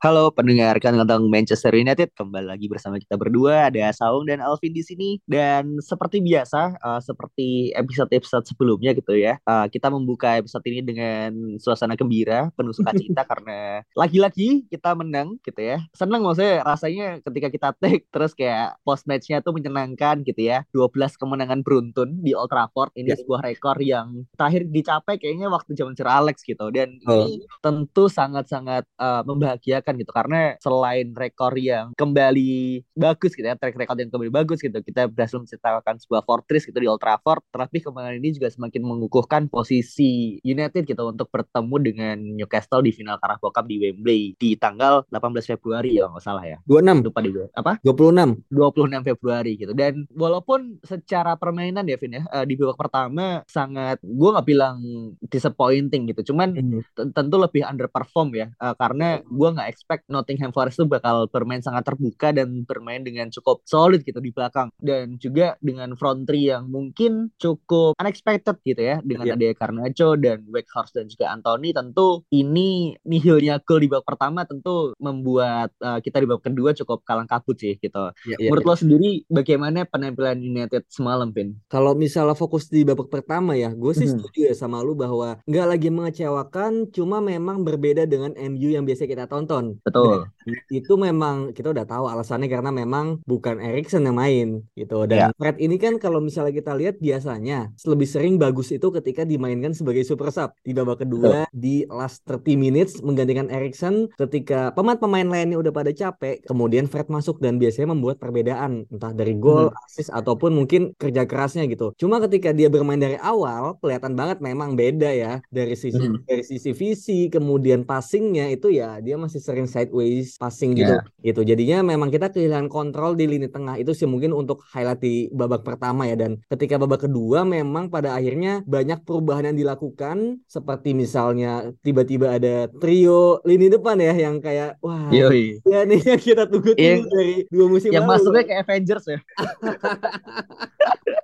Halo pendengar tentang Manchester United. Kembali lagi bersama kita berdua. Ada Saung dan Alvin di sini. Dan seperti biasa uh, seperti episode-episode sebelumnya gitu ya uh, kita membuka episode ini dengan suasana gembira penuh sukacita karena lagi-lagi kita menang gitu ya. Senang maksudnya rasanya ketika kita take terus kayak post matchnya tuh menyenangkan gitu ya. 12 kemenangan beruntun di Old Trafford. Ini yeah. sebuah rekor yang terakhir dicapai kayaknya waktu zaman Sir Alex gitu. Dan oh. ini tentu sangat-sangat uh, membahagiakan gitu. Karena selain rekor yang kembali bagus gitu ya track record yang kembali bagus gitu kita berhasil menciptakan sebuah fortress gitu di Old Trafford tapi kemenangan ini juga semakin mengukuhkan posisi United gitu untuk bertemu dengan Newcastle di final Carabao Cup di Wembley di tanggal 18 Februari ya nggak salah ya. 26 lupa di apa? 26 26 Februari gitu. Dan walaupun secara permainan ya Vin ya uh, di babak pertama sangat gue nggak bilang disappointing gitu cuman mm. tentu lebih underperform ya uh, karena gue nggak expect Nottingham Forest itu bakal bermain sangat terbuka dan bermain dengan cukup solid gitu di belakang dan juga dengan front three yang mungkin cukup unexpected gitu ya dengan yeah. ada Garnacho dan Weghorst dan juga Anthony tentu ini nihilnya gol di babak pertama tentu membuat uh, kita di babak kedua cukup kalang kabut sih gitu. Yeah, yeah, Menurut yeah. lo sendiri bagaimana penampilan United semalam, Vin? Kalau misalnya fokus di babak pertama ya, gue sih mm -hmm. setuju ya sama lu bahwa nggak lagi mengecewakan, cuma memang berbeda dengan MU yang biasa kita tonton. Betul. Itu memang kita udah tahu alasannya karena memang bukan Erikson yang main gitu. Dan yeah. Fred ini kan kalau misalnya kita lihat biasanya lebih sering bagus itu ketika dimainkan sebagai super sub di babak kedua Betul. di last 30 minutes menggantikan Erikson ketika pemain-pemain lainnya udah pada capek, kemudian Fred masuk dan biasanya membuat perbedaan entah dari gol, hmm. assist ataupun mungkin kerja kerasnya gitu. Cuma ketika dia bermain dari awal kelihatan banget memang beda ya dari sisi hmm. dari sisi visi kemudian passingnya itu ya dia masih sering sering sideways passing gitu. Yeah. gitu. Jadinya memang kita kehilangan kontrol di lini tengah. Itu sih mungkin untuk highlight di babak pertama ya. Dan ketika babak kedua memang pada akhirnya banyak perubahan yang dilakukan. Seperti misalnya tiba-tiba ada trio lini depan ya yang kayak wah Yoi. ya nih yang kita tunggu-tunggu yang, dari dua musim yang lalu. masuknya kayak Avengers ya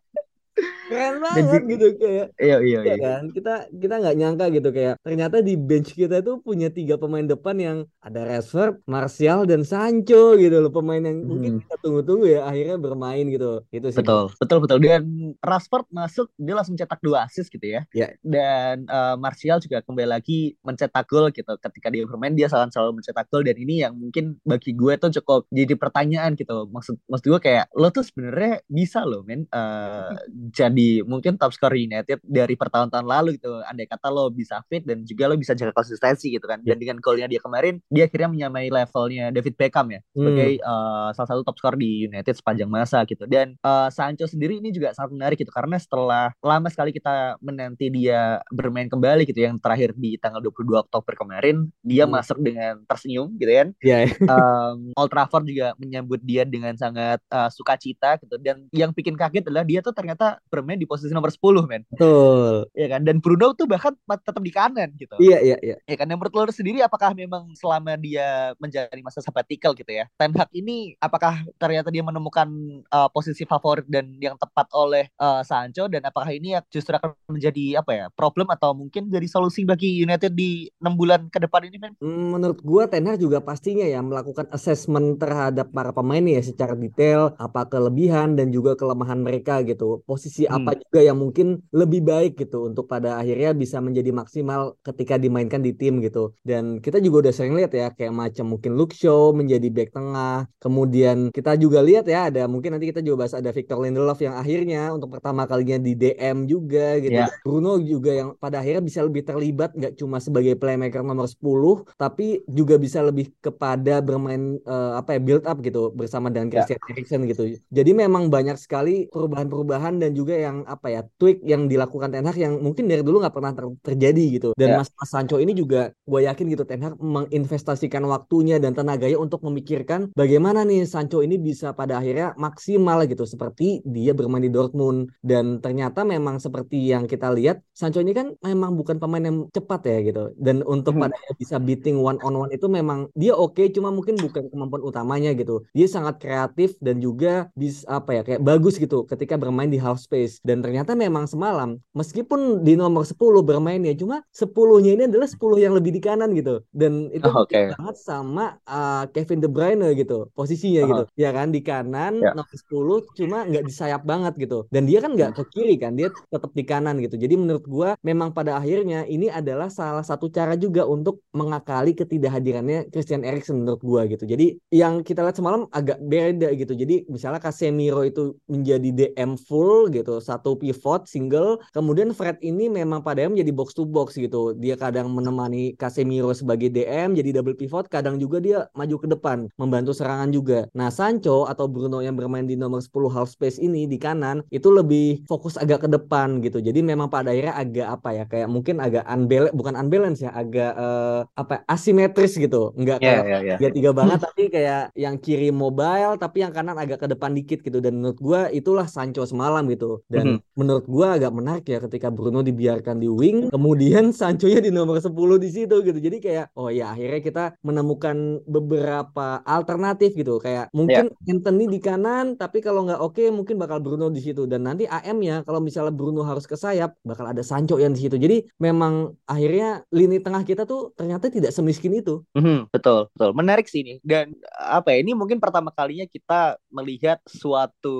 keren banget Jadi, gitu kayak iya iya, iya. kan? Kita kita nggak nyangka gitu kayak ternyata di bench kita itu punya tiga pemain depan yang ada Rashford, Martial dan Sancho gitu loh pemain yang hmm. mungkin kita tunggu-tunggu ya akhirnya bermain gitu. Itu sih. Betul betul betul. Dan Rashford masuk dia langsung cetak dua assist gitu ya. Yeah. dan uh, Martial juga kembali lagi mencetak gol gitu. Ketika dia bermain dia selalu selalu mencetak gol. Dan ini yang mungkin bagi gue tuh cukup jadi pertanyaan gitu. Maksud maksud gue kayak lo tuh sebenarnya bisa loh men uh, jadi mungkin top scorer United dari pertahun-tahun lalu gitu. Andai kata lo bisa fit dan juga lo bisa jaga konsistensi gitu kan. Dan dengan golnya dia kemarin, dia akhirnya menyamai levelnya David Beckham ya sebagai hmm. uh, salah satu top scorer di United sepanjang masa gitu. Dan uh, Sancho sendiri ini juga sangat menarik gitu karena setelah lama sekali kita menanti dia bermain kembali gitu yang terakhir di tanggal 22 Oktober kemarin, dia hmm. masuk dengan tersenyum gitu kan. Yeah. um, Old Trafford juga menyambut dia dengan sangat uh, sukacita gitu dan yang bikin kaget adalah dia tuh ternyata bermain bermain di posisi nomor 10 men. Betul. Iya kan dan Bruno tuh bahkan tetap di kanan gitu. Iya iya iya. Iya kan yang menurut lo sendiri apakah memang selama dia menjalani masa sabbatical gitu ya. Ten Hag ini apakah ternyata dia menemukan uh, posisi favorit dan yang tepat oleh uh, Sancho dan apakah ini justru akan menjadi apa ya problem atau mungkin jadi solusi bagi United di enam bulan ke depan ini men? Hmm, menurut gua Ten Hag juga pastinya ya melakukan assessment terhadap para pemain ya secara detail apa kelebihan dan juga kelemahan mereka gitu. Posisi apa hmm. juga yang mungkin lebih baik gitu untuk pada akhirnya bisa menjadi maksimal ketika dimainkan di tim gitu. Dan kita juga udah sering lihat ya kayak macam mungkin Luke Shaw menjadi back tengah. Kemudian kita juga lihat ya ada mungkin nanti kita juga bahas ada Victor Lindelof yang akhirnya untuk pertama kalinya di DM juga gitu. Yeah. Bruno juga yang pada akhirnya bisa lebih terlibat nggak cuma sebagai playmaker nomor 10 tapi juga bisa lebih kepada bermain uh, apa ya build up gitu bersama dengan ya. Christian yeah. Eriksen gitu. Jadi memang banyak sekali perubahan-perubahan dan juga yang apa ya tweak yang dilakukan Ten Hag yang mungkin dari dulu nggak pernah ter terjadi gitu. Dan yeah. Mas, Sancho ini juga gue yakin gitu Ten Hag menginvestasikan waktunya dan tenaganya untuk memikirkan bagaimana nih Sancho ini bisa pada akhirnya maksimal gitu seperti dia bermain di Dortmund dan ternyata memang seperti yang kita lihat Sancho ini kan memang bukan pemain yang cepat ya gitu dan untuk hmm. pada bisa beating one on one itu memang dia oke okay, cuma mungkin bukan kemampuan utamanya gitu dia sangat kreatif dan juga bisa apa ya kayak bagus gitu ketika bermain di half space dan ternyata memang semalam meskipun di nomor 10 bermain ya cuma 10-nya ini adalah 10 yang lebih di kanan gitu. Dan itu oh, okay. banget sama uh, Kevin De Bruyne gitu posisinya uh -huh. gitu ya kan di kanan yeah. nomor 10 cuma nggak di sayap banget gitu. Dan dia kan nggak ke kiri kan dia tetap di kanan gitu. Jadi menurut gua memang pada akhirnya ini adalah salah satu cara juga untuk mengakali ketidakhadirannya Christian Eriksen menurut gua gitu. Jadi yang kita lihat semalam agak beda gitu. Jadi misalnya Casemiro itu menjadi DM full gitu satu pivot single kemudian Fred ini memang pada menjadi box to box gitu. Dia kadang menemani Casemiro sebagai DM jadi double pivot kadang juga dia maju ke depan membantu serangan juga. Nah Sancho atau Bruno yang bermain di nomor 10 half space ini di kanan itu lebih fokus agak ke depan gitu. Jadi memang pada akhirnya agak apa ya kayak mungkin agak unbalance bukan unbalance ya agak uh, apa asimetris gitu. Nggak yeah, kayak yeah, yeah. tiga tiga banget tapi kayak yang kiri mobile tapi yang kanan agak ke depan dikit gitu. Dan menurut gue itulah Sancho semalam gitu. dan mm -hmm. menurut gue agak menarik ya ketika Bruno dibiarkan di wing kemudian Sancho nya di nomor 10 di situ gitu. Jadi kayak oh ya akhirnya kita menemukan beberapa alternatif gitu. Kayak mungkin yeah. Anthony di kanan tapi kalau nggak oke okay, mungkin bakal Bruno di situ. Dan nanti AM nya kalau misalnya Bruno harus ke sayap bakal ada Sancho yang di situ. Jadi memang akhirnya lini tengah kita tuh ternyata tidak semiskin itu. Mm -hmm, betul betul. Menarik sih ini. Dan apa ya ini mungkin pertama kalinya kita melihat suatu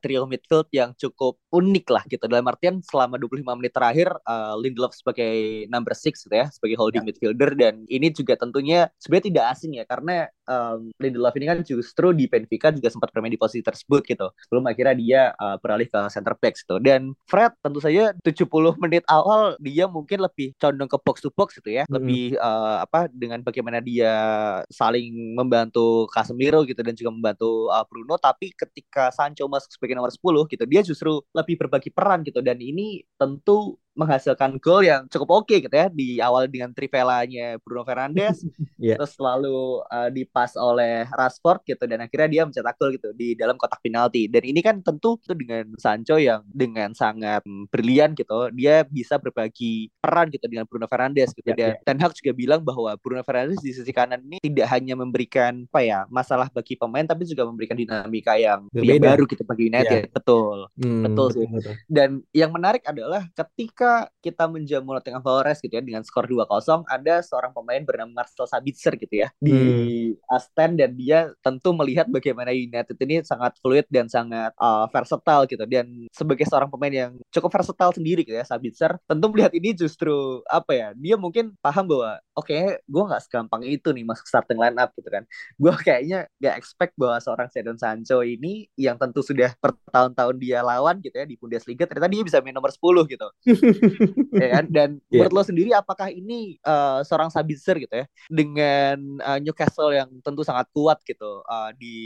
trio midfield yang cukup unik lah gitu dalam artian selama 25 menit terakhir uh, Lindelof sebagai number six gitu ya sebagai holding ya. midfielder dan ini juga tentunya sebenarnya tidak asing ya karena um, Lindelof ini kan justru di Benfica juga sempat bermain di posisi tersebut gitu. Sebelum akhirnya dia uh, beralih ke center back gitu. Dan Fred tentu saja 70 menit awal dia mungkin lebih condong ke box to box gitu ya. Hmm. lebih uh, apa dengan bagaimana dia saling membantu Casemiro gitu dan juga membantu uh, Bruno. Tapi ketika Sancho masuk sebagai nomor 10 gitu dia justru lebih berbagi peran gitu. Dan ini tentu menghasilkan gol yang cukup oke okay gitu ya di awal dengan trivelanya Bruno Fernandes yeah. terus selalu uh, dipas oleh Rashford gitu dan akhirnya dia mencetak gol gitu di dalam kotak penalti. Dan ini kan tentu itu dengan Sancho yang dengan sangat brilian gitu dia bisa berbagi peran gitu dengan Bruno Fernandes gitu. Yeah, dan yeah. Ten Hag juga bilang bahwa Bruno Fernandes di sisi kanan ini tidak hanya memberikan apa ya masalah bagi pemain tapi juga memberikan dinamika yang, yang baru gitu bagi United. Yeah. betul. Hmm, betul sih. dan yang menarik adalah ketika ketika kita menjamu Nottingham Forest gitu ya dengan skor 2-0 ada seorang pemain bernama Marcel Sabitzer gitu ya di hmm. Aston dan dia tentu melihat bagaimana United ini sangat fluid dan sangat uh, versatile gitu. Dan sebagai seorang pemain yang cukup versatile sendiri gitu ya Sabitzer tentu melihat ini justru apa ya dia mungkin paham bahwa oke okay, gue nggak segampang itu nih masuk starting line up gitu kan. Gue kayaknya gak expect bahwa seorang Jadon Sancho ini yang tentu sudah bertahun-tahun dia lawan gitu ya di Bundesliga ternyata dia bisa main nomor 10 gitu ya kan dan yeah. menurut lo sendiri apakah ini uh, seorang Sabitzer gitu ya dengan uh, Newcastle yang tentu sangat kuat gitu uh, di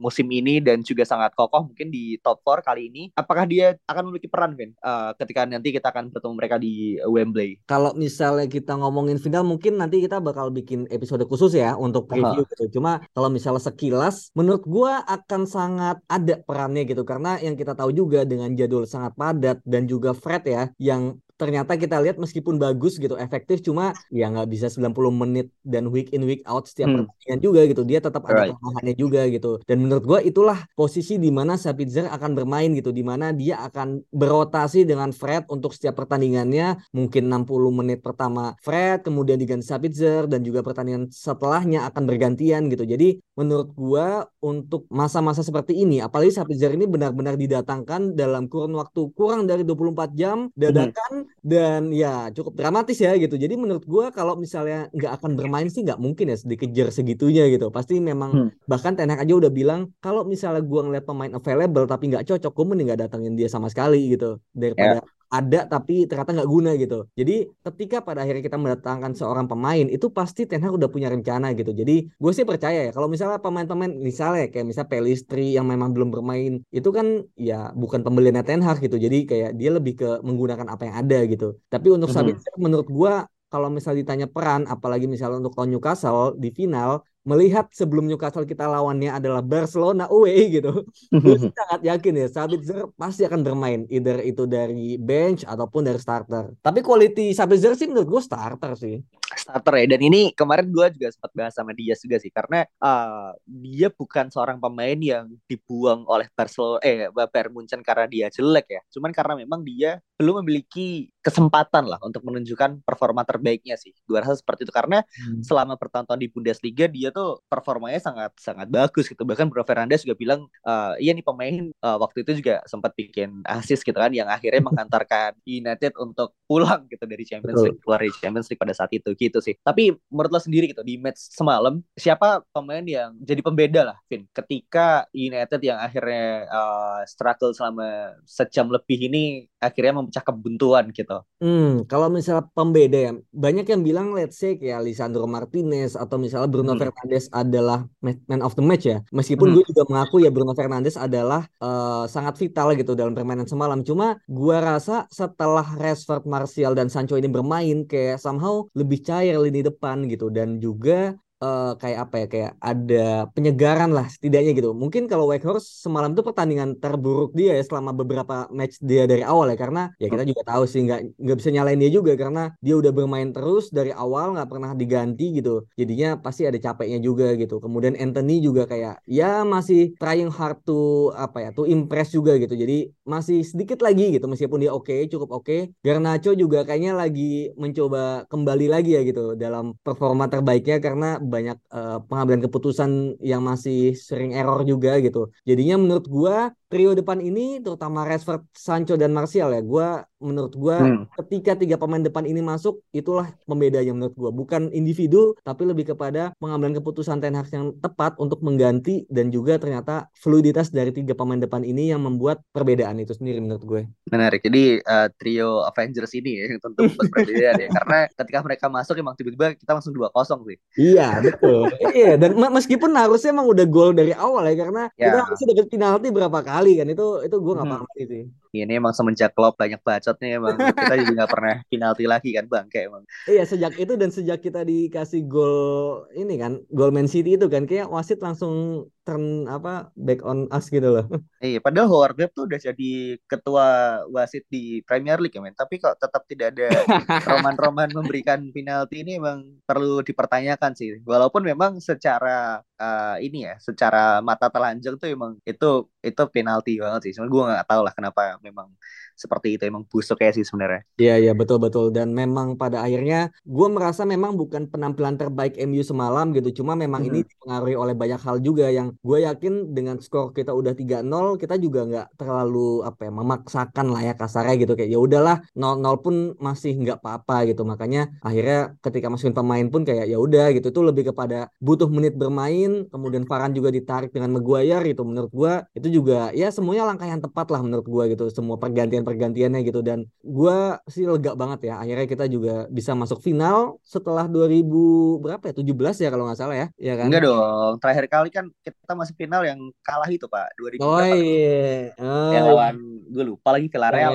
musim ini dan juga sangat kokoh mungkin di top 4 kali ini apakah dia akan memiliki peran Vin uh, ketika nanti kita akan bertemu mereka di Wembley kalau misalnya kita ngomongin final mungkin nanti kita bakal bikin episode khusus ya untuk preview uh -huh. gitu cuma kalau misalnya sekilas menurut gua akan sangat ada perannya gitu karena yang kita tahu juga dengan jadwal sangat padat dan juga Fred ya yang yang ternyata kita lihat meskipun bagus gitu efektif cuma ya nggak bisa 90 menit dan week in week out setiap hmm. pertandingan juga gitu. Dia tetap ada right. kelemahannya juga gitu. Dan menurut gue itulah posisi di mana Sabitzer akan bermain gitu di mana dia akan berotasi dengan Fred untuk setiap pertandingannya. Mungkin 60 menit pertama Fred kemudian diganti Sabitzer dan juga pertandingan setelahnya akan bergantian gitu. Jadi menurut gue untuk masa-masa seperti ini apalagi Sabitzer ini benar-benar didatangkan dalam kurun waktu kurang dari 24 jam dadakan hmm dan ya cukup dramatis ya gitu. Jadi menurut gue kalau misalnya nggak akan bermain sih nggak mungkin ya dikejar segitunya gitu. Pasti memang hmm. bahkan Tenak aja udah bilang kalau misalnya gue ngeliat pemain available tapi nggak cocok, gue mending nggak datangin dia sama sekali gitu daripada yeah ada tapi ternyata nggak guna gitu. Jadi ketika pada akhirnya kita mendatangkan seorang pemain itu pasti Ten Hag udah punya rencana gitu. Jadi gue sih percaya ya kalau misalnya pemain-pemain misalnya kayak misalnya Pelistri yang memang belum bermain itu kan ya bukan pembelian Ten Hag gitu. Jadi kayak dia lebih ke menggunakan apa yang ada gitu. Tapi untuk mm -hmm. Sabitzer menurut gue kalau misalnya ditanya peran, apalagi misalnya untuk lawan Newcastle di final, melihat sebelum Newcastle kita lawannya adalah Barcelona away gitu, gue sangat yakin ya Sabitzer pasti akan bermain, either itu dari bench ataupun dari starter. Tapi quality Sabitzer sih menurut gue starter sih starter ya. Dan ini kemarin gue juga sempat bahas sama dia juga sih karena uh, dia bukan seorang pemain yang dibuang oleh Barcelona eh Bayern Munchen karena dia jelek ya. Cuman karena memang dia belum memiliki kesempatan lah untuk menunjukkan performa terbaiknya sih. Gue rasa seperti itu karena hmm. selama bertahun-tahun di Bundesliga dia tuh performanya sangat sangat bagus gitu. Bahkan Bruno Fernandes juga bilang uh, iya nih pemain uh, waktu itu juga sempat bikin assist gitu kan yang akhirnya mengantarkan United untuk pulang gitu dari Champions League keluar dari Champions League pada saat itu gitu sih. Tapi menurut lo sendiri gitu di match semalam siapa pemain yang jadi pembeda lah, Vin? Ketika United yang akhirnya uh, struggle selama sejam lebih ini akhirnya memecah kebuntuan gitu. Hmm, kalau misalnya pembeda ya, banyak yang bilang let's say kayak Lisandro Martinez atau misalnya Bruno hmm. Fernandes adalah man of the match ya. Meskipun hmm. gue juga mengaku ya Bruno Fernandes adalah uh, sangat vital gitu dalam permainan semalam. Cuma gue rasa setelah Rashford, Martial dan Sancho ini bermain kayak somehow lebih cair lini depan gitu dan juga uh, kayak apa ya kayak ada penyegaran lah setidaknya gitu. Mungkin kalau Wakehorse semalam itu pertandingan terburuk dia ya selama beberapa match dia dari awal ya karena ya kita juga tahu sih nggak nggak bisa nyalain dia juga karena dia udah bermain terus dari awal nggak pernah diganti gitu. Jadinya pasti ada capeknya juga gitu. Kemudian Anthony juga kayak ya masih trying hard to apa ya to impress juga gitu. Jadi masih sedikit lagi gitu meskipun dia oke okay, cukup oke. Okay. Garnacho juga kayaknya lagi mencoba kembali lagi ya gitu dalam performa terbaiknya karena banyak uh, pengambilan keputusan yang masih sering error juga gitu. Jadinya menurut gua trio depan ini terutama Rashford, Sancho dan Martial ya, gue menurut gue hmm. ketika tiga pemain depan ini masuk itulah pembedanya menurut gue bukan individu tapi lebih kepada pengambilan keputusan Ten Hag yang tepat untuk mengganti dan juga ternyata fluiditas dari tiga pemain depan ini yang membuat perbedaan itu sendiri menurut gue. Menarik. Jadi uh, trio Avengers ini ya yang tentu membuat perbedaan ya karena ketika mereka masuk emang tiba-tiba kita langsung dua kosong sih. Iya betul. iya dan meskipun harusnya emang udah gol dari awal ya karena ya. kita harusnya dapat penalti berapa kali kali kan itu itu gue nggak hmm. paham sih. Ini emang semenjak Klopp banyak bacotnya emang. Kita juga nggak pernah penalti lagi kan bang kayak emang. Iya sejak itu dan sejak kita dikasih gol ini kan gol Man City itu kan kayak wasit langsung turn apa back on us gitu loh. Iya padahal Howard Webb tuh udah jadi ketua wasit di Premier League ya men. Tapi kok tetap tidak ada roman-roman memberikan penalti ini emang perlu dipertanyakan sih. Walaupun memang secara uh, ini ya secara mata telanjang tuh emang itu itu penalti banget sih. Cuma gue nggak tahu lah kenapa memang seperti itu emang busuk ya sih sebenarnya. Iya iya betul betul. Dan memang pada akhirnya gue merasa memang bukan penampilan terbaik MU semalam gitu. Cuma memang hmm. ini dipengaruhi oleh banyak hal juga yang gue yakin dengan skor kita udah 3-0 kita juga nggak terlalu apa ya memaksakan lah ya kasarnya gitu. Kayak ya udahlah 0-0 pun masih nggak apa-apa gitu. Makanya akhirnya ketika masukin pemain pun kayak ya udah gitu. Itu lebih kepada butuh menit bermain kemudian Farhan juga ditarik dengan Maguire itu menurut gue itu juga ya semuanya langkah yang tepat lah menurut gue gitu. Semua pergantian pergantiannya gitu. Dan gue sih lega banget ya. Akhirnya kita juga bisa masuk final setelah 2000 berapa ya? 17 ya kalau nggak salah ya. Ya kan? Enggak dong. Terakhir kali kan kita masuk final yang kalah itu pak. 2000 oh iya. Oh, yang lawan gue lupa lagi Villarreal.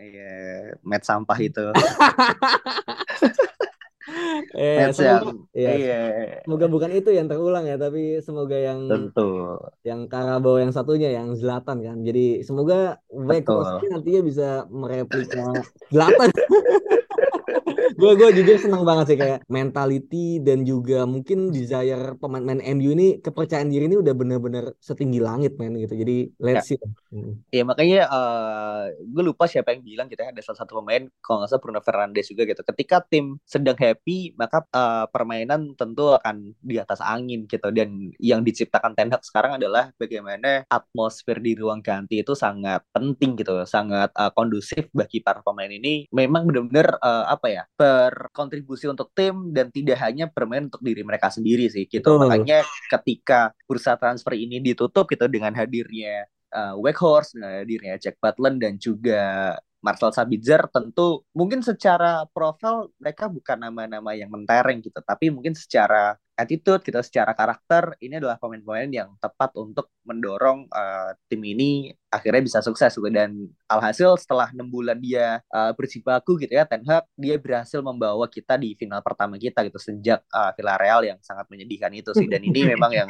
Iya match sampah itu eh, semoga, ya, iya. semoga bukan itu yang terulang ya, tapi semoga yang tentu yang Karabau yang satunya yang Zlatan kan. Jadi semoga Wake nantinya bisa mereplika Zlatan. gue gue jujur seneng banget sih kayak mentality dan juga mungkin desire pemain-pemain MU ini kepercayaan diri ini udah bener-bener setinggi langit men gitu. Jadi let's ya. see Iya makanya uh, eh, gue lupa siapa yang bilang gitu ya ada salah satu pemain kalau nggak salah Bruno Fernandes juga gitu. Ketika tim sedang happy maka uh, permainan tentu akan di atas angin gitu. Dan yang diciptakan Ten Hag sekarang adalah bagaimana atmosfer di ruang ganti itu sangat penting gitu sangat uh, kondusif bagi para pemain ini. Memang benar-benar uh, apa ya berkontribusi untuk tim dan tidak hanya bermain untuk diri mereka sendiri sih gitu. Oh. Makanya ketika bursa transfer ini ditutup gitu dengan hadirnya uh, Weghorst, dengan hadirnya Jack Butland dan juga Marcel Sabitzer tentu mungkin secara profil mereka bukan nama-nama yang mentereng gitu, tapi mungkin secara attitude kita secara karakter ini adalah pemain-pemain yang tepat untuk mendorong uh, tim ini akhirnya bisa sukses. Gitu dan alhasil setelah enam bulan dia uh, berjibaku gitu ya Ten Hag dia berhasil membawa kita di final pertama kita gitu sejak uh, Villarreal yang sangat menyedihkan itu sih. Dan ini memang yang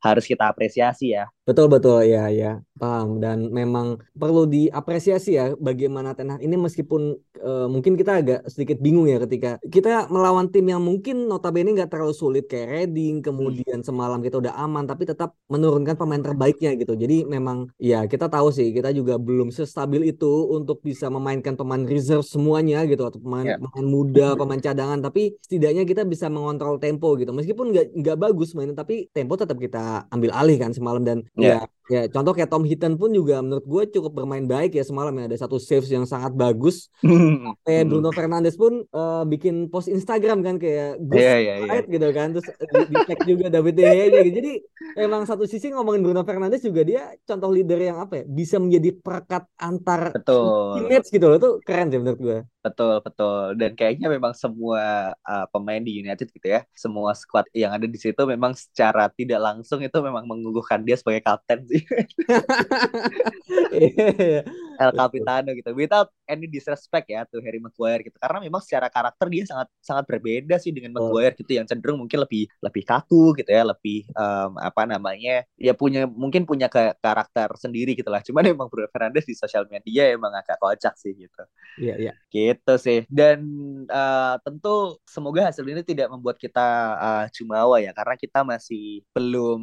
harus kita apresiasi ya. Betul betul. Ya ya paham. Dan memang perlu diapresiasi ya bagaimana Ten Hag ini meskipun uh, mungkin kita agak sedikit bingung ya ketika kita melawan tim yang mungkin notabene nggak terlalu sulit kayak Reading kemudian hmm. semalam kita udah aman tapi tetap menurunkan pemain terbaiknya gitu. Jadi memang ya kita tahu tahu sih kita juga belum sestabil itu untuk bisa memainkan pemain reserve semuanya gitu atau pemain yeah. pemain muda, pemain cadangan tapi setidaknya kita bisa mengontrol tempo gitu. Meskipun nggak nggak bagus mainnya tapi tempo tetap kita ambil alih kan semalam dan yeah. ya Ya, contoh kayak Tom Hinton pun juga menurut gue cukup bermain baik ya semalam ya. Ada satu saves yang sangat bagus. Sampai Bruno Fernandes pun uh, bikin post Instagram kan kayak gue yeah, yeah, yeah. gitu kan. Terus di tag juga David De Gea gitu. Jadi emang satu sisi ngomongin Bruno Fernandes juga dia contoh leader yang apa ya? Bisa menjadi perekat antar teammates gitu loh. Itu keren sih menurut gue. Betul, betul. Dan kayaknya memang semua uh, pemain di United gitu ya, semua squad yang ada di situ memang secara tidak langsung itu memang mengukuhkan dia sebagai kapten sih. El Capitano gitu. Without any disrespect ya tuh Harry Maguire gitu. Karena memang secara karakter dia sangat sangat berbeda sih dengan Maguire gitu yang cenderung mungkin lebih lebih kaku gitu ya, lebih um, apa namanya? Ya punya mungkin punya ke karakter sendiri gitu lah. Cuman emang Bruno Fernandes di sosial media emang agak kocak sih gitu. Iya, iya. Gitu Gitu sih. Dan uh, tentu semoga hasil ini tidak membuat kita uh, jumawa ya karena kita masih belum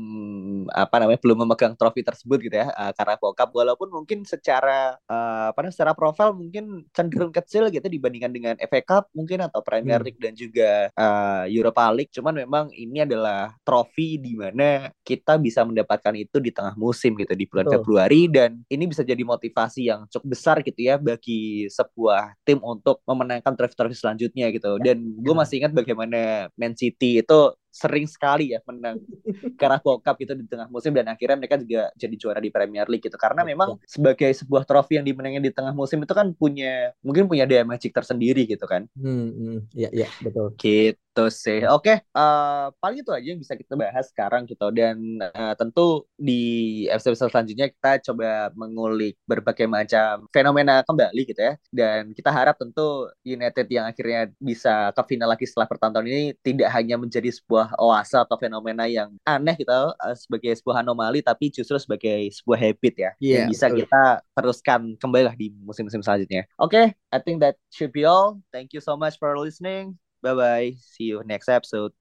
apa namanya belum memegang trofi tersebut gitu ya uh, karena Cup walaupun mungkin secara uh, apa secara profil mungkin cenderung kecil gitu dibandingkan dengan FA Cup mungkin atau Premier hmm. League hmm. dan juga uh, Europa League. Cuman memang ini adalah trofi di mana kita bisa mendapatkan itu di tengah musim gitu di bulan oh. Februari dan ini bisa jadi motivasi yang cukup besar gitu ya bagi sebuah tim untuk memenangkan trofi-trofi selanjutnya gitu. Ya, Dan gue masih ingat bagaimana Man City itu sering sekali ya menang Carabao Cup itu di tengah musim dan akhirnya mereka juga jadi juara di Premier League gitu karena memang sebagai sebuah trofi yang dimenangnya di tengah musim itu kan punya mungkin punya daya magic tersendiri gitu kan. Hmm, hmm. ya ya betul. Gitu gitu sih. Oke, okay, uh, eh, paling itu aja yang bisa kita bahas sekarang gitu. Dan uh, tentu di episode selanjutnya kita coba mengulik berbagai macam fenomena kembali gitu ya. Dan kita harap tentu United yang akhirnya bisa ke final lagi setelah pertonton ini tidak hanya menjadi sebuah oasa atau fenomena yang aneh gitu uh, sebagai sebuah anomali, tapi justru sebagai sebuah habit ya. Yeah, yang bisa betul. kita teruskan kembali lah di musim-musim selanjutnya. Oke, okay, I think that should be all. Thank you so much for listening. Bye bye. See you next episode.